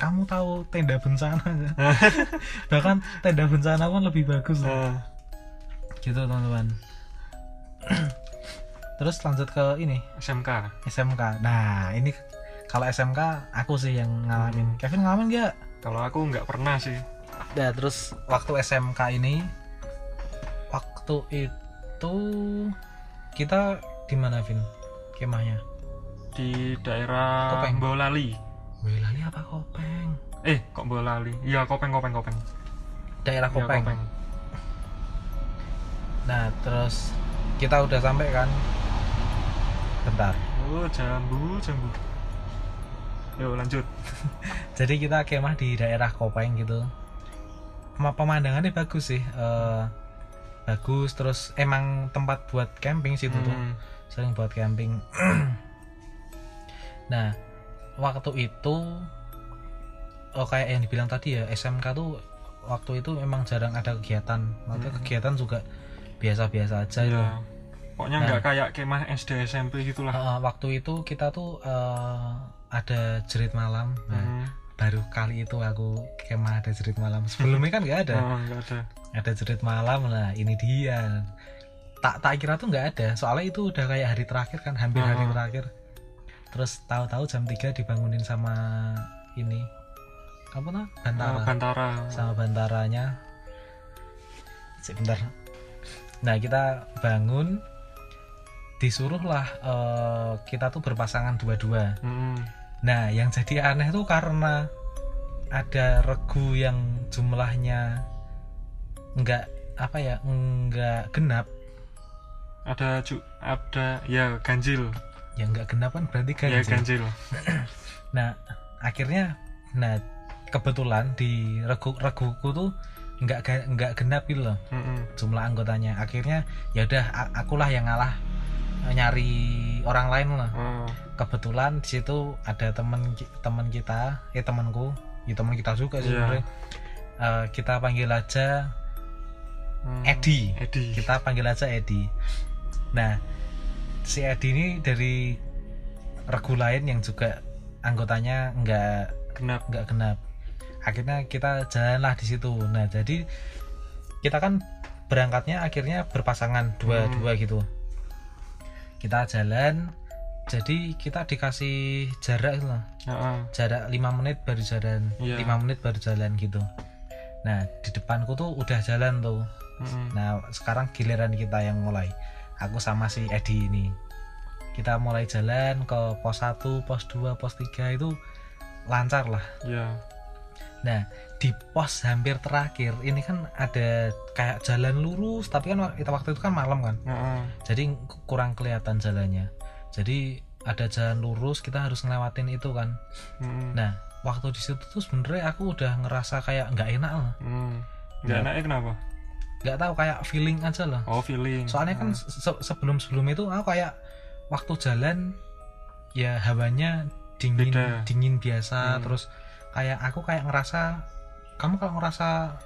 Speaker 1: kamu tahu tenda bencana bahkan tenda bencana pun lebih bagus. Loh.
Speaker 2: Nah,
Speaker 1: gitu teman-teman. Terus lanjut ke ini.
Speaker 2: SMK
Speaker 1: SMK nah ini kalau SMK aku sih yang ngalamin.
Speaker 2: Hmm.
Speaker 1: Kevin ngalamin nggak?
Speaker 2: Kalau aku nggak pernah sih
Speaker 1: ya terus waktu SMK ini waktu itu kita di mana Vin? Kemahnya?
Speaker 2: Di daerah
Speaker 1: Kopeng.
Speaker 2: Bolali
Speaker 1: Boyolali apa Kopeng?
Speaker 2: Eh kok Bolali iya Kopeng Kopeng Kopeng.
Speaker 1: Daerah
Speaker 2: Iya,
Speaker 1: Kopeng. Nah terus kita udah sampai kan? Bentar.
Speaker 2: Oh jambu jambu. Yuk lanjut.
Speaker 1: Jadi kita kemah di daerah Kopeng gitu pemandangannya bagus sih eh, bagus. Terus emang tempat buat camping situ tuh.
Speaker 2: Hmm,
Speaker 1: sering buat camping. Nah waktu itu oh kayak yang dibilang tadi ya SMK tuh waktu itu memang jarang ada kegiatan. Maksudnya
Speaker 2: Hmm.
Speaker 1: kegiatan juga biasa-biasa aja.
Speaker 2: Iya. pokoknya
Speaker 1: Nah.
Speaker 2: nggak kayak kemah SD SMP gitulah
Speaker 1: Eh, waktu itu kita tuh eh, ada jerit malam. Nah,
Speaker 2: Hmm,
Speaker 1: baru kali itu aku kemah ada jerit malam. Sebelumnya kan nggak ada.
Speaker 2: Oh, ada.
Speaker 1: Ada jerit malam lah ini dia. Tak tak kira tuh nggak ada. Soalnya itu udah kayak hari terakhir kan hampir hari
Speaker 2: Ah.
Speaker 1: terakhir. Terus tahu-tahu jam 3 dibangunin sama ini apa tuh? Bantara.
Speaker 2: Oh, Bantara.
Speaker 1: Sama bantaranya. Sebentar. Nah kita bangun. Disuruhlah eh, kita tuh berpasangan dua-dua.
Speaker 2: Hmm,
Speaker 1: Nah, yang jadi aneh tuh karena ada regu yang jumlahnya enggak apa ya, enggak genap.
Speaker 2: ada ju ada ya ganjil
Speaker 1: Ya enggak genap kan berarti
Speaker 2: ya
Speaker 1: ganjil.
Speaker 2: ganjil
Speaker 1: Nah, akhirnya nah kebetulan di regu reguku tuh enggak ga- enggak genap gitu loh
Speaker 2: Hmm,
Speaker 1: jumlah anggotanya. Akhirnya ya udah akulah yang ngalah nyari orang lain lah.
Speaker 2: oh,
Speaker 1: kebetulan di situ ada temen temen kita eh temanku. Ya teman kita juga sih
Speaker 2: Iya.
Speaker 1: sebenarnya. Eh, kita panggil aja
Speaker 2: hmm,
Speaker 1: Edi.
Speaker 2: Edi.
Speaker 1: Kita panggil aja Edi. Nah si Edi ini dari regu lain yang juga anggotanya nggak
Speaker 2: genap.
Speaker 1: nggak genap. Akhirnya kita jalanlah di situ. Nah jadi kita kan berangkatnya akhirnya berpasangan dua-dua gitu kita jalan jadi kita dikasih jarak loh.
Speaker 2: Heeh.
Speaker 1: jarak 5 menit baru jalan
Speaker 2: Iya.
Speaker 1: 5 menit baru jalan gitu. Nah di depanku tuh udah jalan tuh.
Speaker 2: Hmm,
Speaker 1: nah sekarang giliran kita yang mulai. Aku sama si Edi ini. Kita mulai jalan ke pos 1 pos 2 pos 3 itu lancar lah.
Speaker 2: Ya
Speaker 1: Nah, di pos hampir terakhir ini kan ada kayak jalan lurus, tapi kan kita waktu itu kan malam kan,
Speaker 2: Heeh.
Speaker 1: jadi ku- kurang kelihatan jalannya. Jadi ada jalan lurus, kita harus ngelewatin itu kan.
Speaker 2: Hmm,
Speaker 1: Nah, waktu di situ tuh sebenarnya aku udah ngerasa kayak nggak enak lah,
Speaker 2: hmm. nggak
Speaker 1: Nah.
Speaker 2: enaknya kenapa
Speaker 1: nggak tahu kayak feeling aja lah.
Speaker 2: oh feeling
Speaker 1: Soalnya kan se- sebelum sebelum itu aku kayak waktu jalan ya hawanya dingin
Speaker 2: Beda.
Speaker 1: dingin biasa,
Speaker 2: Hmm.
Speaker 1: terus kayak aku kayak ngerasa kamu kalau ngerasa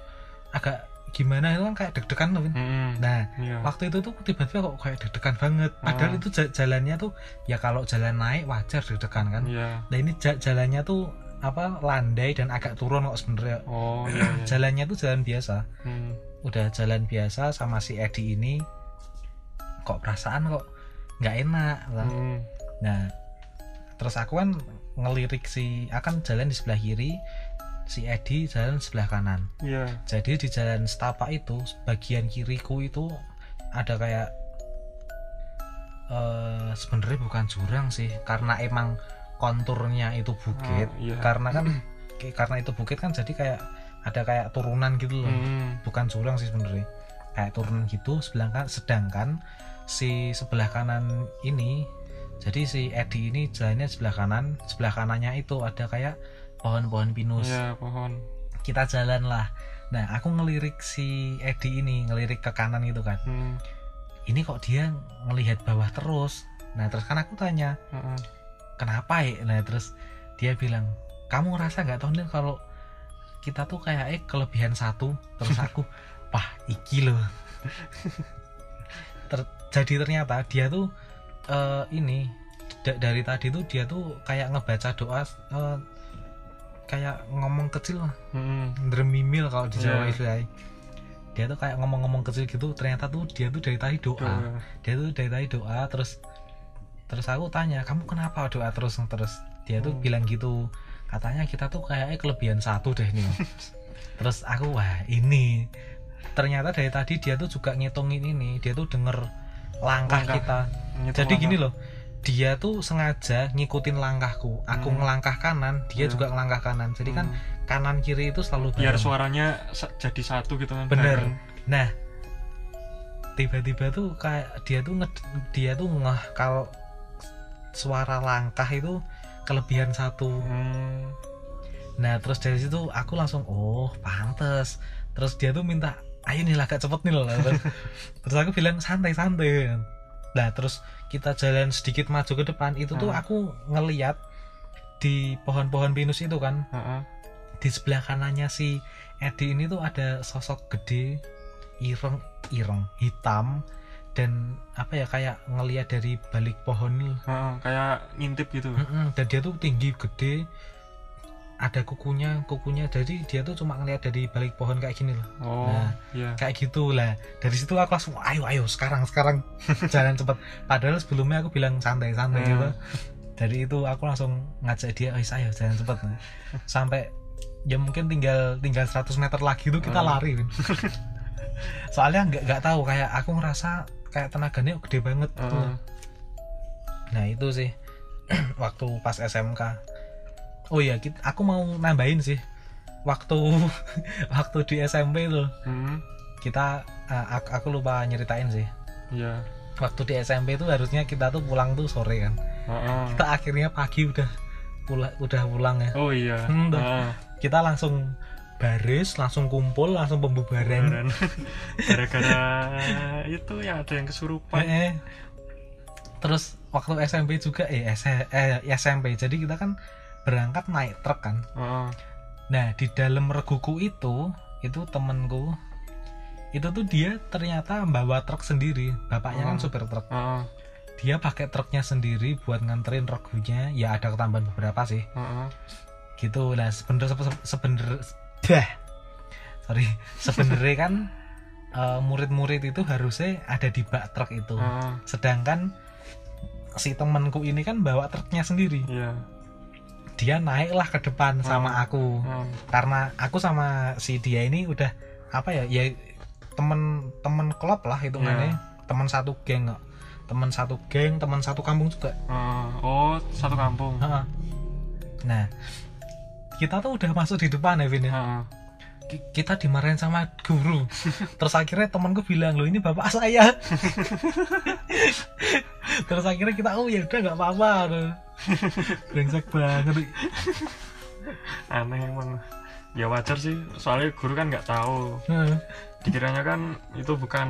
Speaker 1: agak gimana itu kan kayak deg-degan loh.
Speaker 2: Hmm,
Speaker 1: Nah,
Speaker 2: iya.
Speaker 1: waktu itu tuh tiba-tiba kok kayak deg-degan banget. Padahal
Speaker 2: Ah.
Speaker 1: itu ja- jalannya tuh ya kalau jalan naik wajar deg-degan kan.
Speaker 2: iya
Speaker 1: Nah, ini ja- jalannya tuh apa landai dan agak turun kok sebenarnya.
Speaker 2: oh iya, iya.
Speaker 1: Jalannya tuh jalan biasa.
Speaker 2: Hmm,
Speaker 1: Udah jalan biasa sama si Edi ini kok perasaan kok nggak enak. lah.
Speaker 2: hmm,
Speaker 1: Nah, terus aku kan ngelirik si akan jalan di sebelah kiri, si Edi jalan sebelah kanan.
Speaker 2: iya
Speaker 1: Jadi di jalan setapak itu bagian kiriku itu ada kayak eh sebenarnya bukan jurang sih, karena emang konturnya itu bukit.
Speaker 2: Oh, iya.
Speaker 1: Karena kan karena itu bukit kan jadi kayak ada kayak turunan gitu loh.
Speaker 2: Hmm,
Speaker 1: Bukan jurang sih sebenarnya. Kayak turunan gitu sedangkan sedangkan si sebelah kanan ini jadi si Edi ini jalannya sebelah kanan, sebelah kanannya itu ada kayak pohon-pohon pinus.
Speaker 2: Iya pohon.
Speaker 1: Kita jalan lah. Nah aku ngelirik si Edi ini ngelirik ke kanan gitu kan.
Speaker 2: Hmm,
Speaker 1: ini kok dia ngelihat bawah terus? Nah terus kan aku tanya
Speaker 2: heeh.
Speaker 1: kenapa ya nah terus dia bilang kamu ngerasa nggak tahu nih kalau kita tuh kayak eh kelebihan satu? Terus aku wah iki loh Ter- jadi ternyata dia tuh eh, ini da- dari tadi tuh dia tuh kayak ngebaca doa eh, kayak ngomong kecil lah
Speaker 2: Hmm,
Speaker 1: Dremimil kalau di Jawa
Speaker 2: Iya.
Speaker 1: istilahnya dia tuh kayak ngomong-ngomong kecil gitu ternyata tuh dia tuh dari tadi doa
Speaker 2: doa.
Speaker 1: dia tuh dari tadi doa terus terus aku tanya kamu kenapa doa terus terus dia tuh
Speaker 2: Hmm.
Speaker 1: bilang gitu katanya kita tuh kayaknya kelebihan satu deh nih terus aku wah ini ternyata dari tadi dia tuh juga ngitungin ini dia tuh denger langkah,
Speaker 2: Langkah.
Speaker 1: kita
Speaker 2: Ngitung
Speaker 1: jadi
Speaker 2: langkah.
Speaker 1: gini loh dia tuh sengaja ngikutin langkahku aku
Speaker 2: Hmm.
Speaker 1: ngelangkah kanan dia
Speaker 2: Ya.
Speaker 1: juga ngelangkah kanan jadi kan
Speaker 2: Hmm.
Speaker 1: kanan kiri itu selalu
Speaker 2: biar
Speaker 1: bareng.
Speaker 2: suaranya sa- jadi satu gitu kan
Speaker 1: Bener.
Speaker 2: bareng.
Speaker 1: Nah, tiba-tiba tuh kayak dia tuh nge, dia tuh ngeh kalau suara langkah itu kelebihan satu.
Speaker 2: Hmm.
Speaker 1: Nah, terus dari situ aku langsung oh, pantes. Terus dia tuh minta, "Ayo nih lah, agak cepet nih loh." Terus, terus aku bilang santai-santai. Nah, terus kita jalan sedikit maju ke depan, itu tuh aku ngeliat di pohon-pohon pinus itu kan, di sebelah kanannya si Edi ini tuh ada sosok gede ireng ireng hitam dan apa ya kayak ngeliat dari balik pohon.
Speaker 2: Heeh, kayak ngintip gitu.
Speaker 1: Mm-mm, dan dia tuh tinggi gede ada kukunya kukunya jadi dia tuh cuma ngeliat dari balik pohon kayak gini loh
Speaker 2: oh
Speaker 1: Nah.
Speaker 2: iya
Speaker 1: kayak gitu lah dari situ aku langsung ayo ayo sekarang sekarang jalan cepet padahal sebelumnya aku bilang santai santai
Speaker 2: Hmm.
Speaker 1: gitu dari itu aku langsung ngajak dia ayo ayo jalan cepet sampai ya mungkin tinggal tinggal 100 meter lagi tuh kita
Speaker 2: Hmm.
Speaker 1: lari Win. soalnya nggak nggak tahu kayak aku ngerasa kayak tenaganya gede banget gitu.
Speaker 2: Heeh.
Speaker 1: nah itu sih waktu pas SMK oh iya kit- aku mau nambahin sih waktu waktu di SMP tuh
Speaker 2: Hmm.
Speaker 1: kita uh, aku, aku lupa nyeritain sih
Speaker 2: iya
Speaker 1: waktu di SMP itu harusnya kita tuh pulang tuh sore kan
Speaker 2: Heeh.
Speaker 1: kita akhirnya pagi udah pula, udah pulang ya
Speaker 2: oh iya
Speaker 1: Hmm, tuh.
Speaker 2: Heeh.
Speaker 1: kita langsung baris langsung kumpul langsung pembubaran
Speaker 2: gara-gara itu ya ada yang kesurupan
Speaker 1: Eh, eh. terus waktu SMP juga eh, S- eh, SMP jadi kita kan berangkat naik truk kan.
Speaker 2: Heeh.
Speaker 1: nah di dalam reguku itu itu temenku itu tuh dia ternyata bawa truk sendiri. Bapaknya kan
Speaker 2: Oh.
Speaker 1: supir truk.
Speaker 2: Heeh.
Speaker 1: dia pakai truknya sendiri buat nganterin regunya. Ya ada ketambahan beberapa sih.
Speaker 2: Heeh.
Speaker 1: gitu. Lah sebenernya sebenernya dah sorry. Sebenarnya kan eh, murid-murid itu harusnya ada di bak truk itu.
Speaker 2: Heeh.
Speaker 1: sedangkan si temanku ini kan bawa truknya sendiri.
Speaker 2: Iya
Speaker 1: dia naiklah ke depan sama
Speaker 2: Hmm.
Speaker 1: aku
Speaker 2: Heeh.
Speaker 1: karena aku sama si dia ini udah apa ya ya temen temen klub lah hitungannya teman satu geng kok. teman satu geng teman satu kampung juga
Speaker 2: Heeh. oh satu kampung
Speaker 1: nah kita tuh udah masuk di depan ya Vin ya. Kita dimarahin sama guru terus akhirnya temanku bilang lo ini bapak saya terus akhirnya kita oh ya udah nggak apa-apa brengsek banget.
Speaker 2: Aneh emang. Ya wajar sih soalnya guru kan nggak tahu.
Speaker 1: Heeh.
Speaker 2: dikiranya kan itu bukan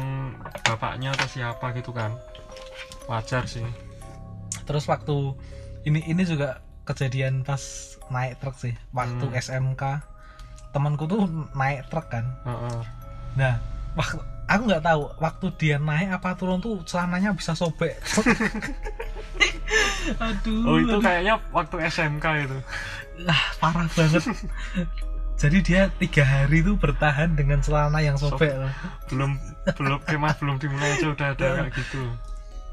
Speaker 2: bapaknya atau siapa gitu kan. Wajar sih.
Speaker 1: Terus waktu ini ini juga kejadian pas naik truk sih. Waktu
Speaker 2: Hmm.
Speaker 1: SMK temanku tuh naik truk kan.
Speaker 2: Heeh.
Speaker 1: nah waktu aku nggak tahu waktu dia naik apa turun tuh celananya bisa sobek. Aduh
Speaker 2: oh itu
Speaker 1: aduh.
Speaker 2: kayaknya waktu SMK itu.
Speaker 1: Ah, parah banget. Jadi dia tiga hari tuh bertahan dengan celana yang sobek loh.
Speaker 2: belum belum kemah belum dimulai aja udah ada kayak gitu.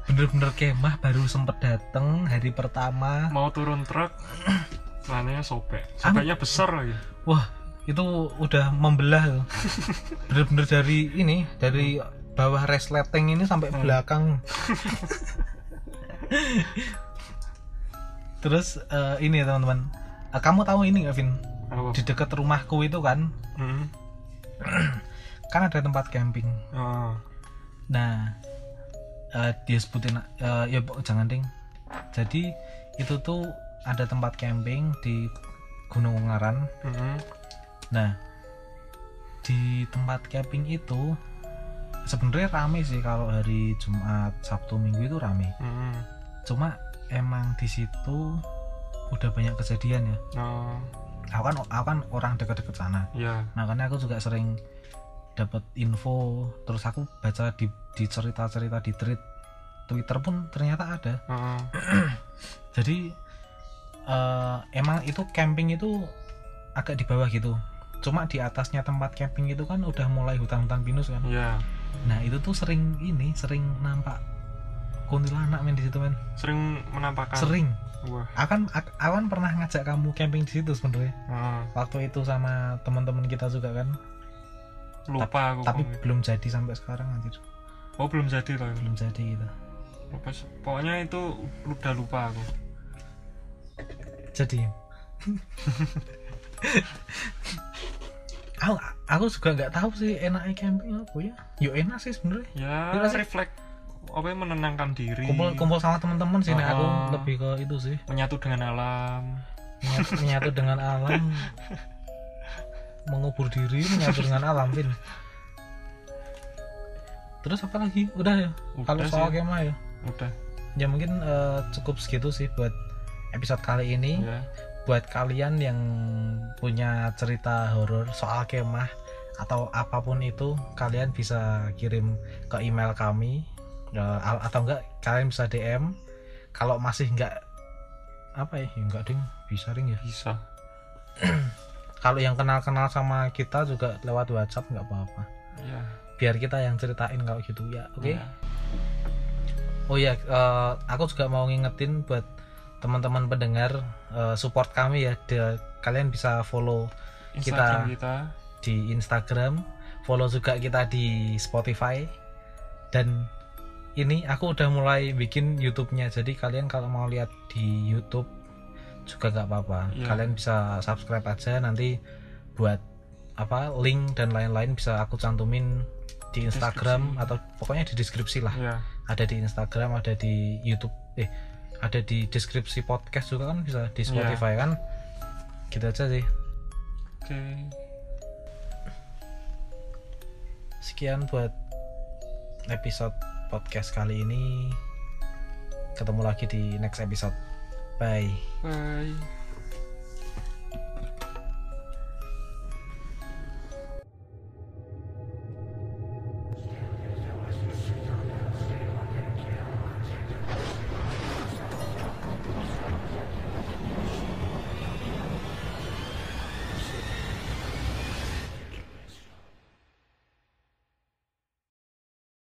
Speaker 1: Bener-bener kemah baru sempet dateng hari pertama.
Speaker 2: Mau turun truk celananya sobek. Sobeknya besar lagi.
Speaker 1: Wah itu udah membelah bener-bener dari ini dari bawah resleting ini sampai
Speaker 2: Hmm.
Speaker 1: belakang. Terus eh, ini ya teman-teman. Eh, kamu tahu ini gak Vin?
Speaker 2: Apa?
Speaker 1: Di dekat rumahku itu kan?
Speaker 2: Hmm.
Speaker 1: kan ada tempat camping.
Speaker 2: Oh.
Speaker 1: nah eh, dia sebutin eh, ya jangan ding. Jadi itu tuh ada tempat camping di Gunung Ungaran.
Speaker 2: Hmm.
Speaker 1: Nah, di tempat camping itu sebenarnya rame sih kalau hari Jumat, Sabtu, Minggu itu rame.
Speaker 2: Hmm.
Speaker 1: Cuma emang di situ udah banyak kejadian ya.
Speaker 2: Oh.
Speaker 1: Aku kan aku kan orang deket-deket sana.
Speaker 2: ya
Speaker 1: Makanya aku juga sering dapat info, terus aku baca di di cerita-cerita di tweet Twitter pun ternyata ada.
Speaker 2: Oh.
Speaker 1: Jadi eh, emang itu camping itu agak di bawah gitu. Cuma di atasnya tempat camping itu kan udah mulai hutan-hutan pinus kan.
Speaker 2: ya
Speaker 1: Nah itu tuh sering ini sering nampak kuntilanak men di situ men.
Speaker 2: Sering menampakkan.
Speaker 1: Sering.
Speaker 2: Wah.
Speaker 1: Akan ak- awan pernah ngajak kamu camping di situ sebenarnya.
Speaker 2: Ah,
Speaker 1: waktu itu sama teman-teman kita juga kan.
Speaker 2: Lupa aku
Speaker 1: tapi
Speaker 2: kok.
Speaker 1: belum jadi sampai sekarang anjir.
Speaker 2: Oh belum jadi loh
Speaker 1: belum jadi gitu
Speaker 2: lupa pokoknya itu udah lupa aku.
Speaker 1: Jadi aku aku juga nggak tahu sih enaknya camping apa ya. Yuk enak sih sebenarnya.
Speaker 2: Ya
Speaker 1: Iya sih.
Speaker 2: apa ya, menenangkan diri.
Speaker 1: Kumpul kumpul sama teman-teman sih nah aku lebih ke itu sih.
Speaker 2: Menyatu dengan alam.
Speaker 1: Menyatu, dengan alam. Mengubur diri menyatu dengan alam Vin. Terus apa lagi? Udah ya?
Speaker 2: Udah
Speaker 1: kalau
Speaker 2: sih.
Speaker 1: soal kemah ya?
Speaker 2: Udah.
Speaker 1: Ya mungkin eh, cukup segitu sih buat episode kali ini.
Speaker 2: Ya
Speaker 1: buat kalian yang punya cerita horor soal kemah atau apa pun itu kalian bisa kirim ke email kami atau enggak kalian bisa DM kalau masih enggak apa ya enggak ding bisa ring ya?
Speaker 2: Bisa.
Speaker 1: Kalau yang kenal-kenal sama kita juga lewat WhatsApp nggak apa-apa.
Speaker 2: Ya
Speaker 1: biar kita yang ceritain kalau gitu ya oke?
Speaker 2: Ya.
Speaker 1: oh ya eh, aku juga mau ngingetin buat teman-teman pendengar eh, support kami ya. Di- kalian bisa follow
Speaker 2: Instagram kita,
Speaker 1: di Instagram follow juga kita di Spotify. Dan ini aku udah mulai bikin YouTube-nya. Jadi kalian kalau mau lihat di YouTube juga nggak apa-apa.
Speaker 2: Iya.
Speaker 1: kalian bisa subscribe aja. Nanti buat apa link dan lain-lain bisa aku cantumin di Instagram
Speaker 2: Deskripsi.
Speaker 1: atau pokoknya di deskripsi lah.
Speaker 2: Ya
Speaker 1: ada di Instagram ada di YouTube. Eh ada di deskripsi podcast juga kan bisa di
Speaker 2: Iya.
Speaker 1: Spotify kan? Gitu aja sih.
Speaker 2: Oke.
Speaker 1: Sekian buat episode podcast kali ini. Ketemu lagi di next episode. Bye.
Speaker 2: Bye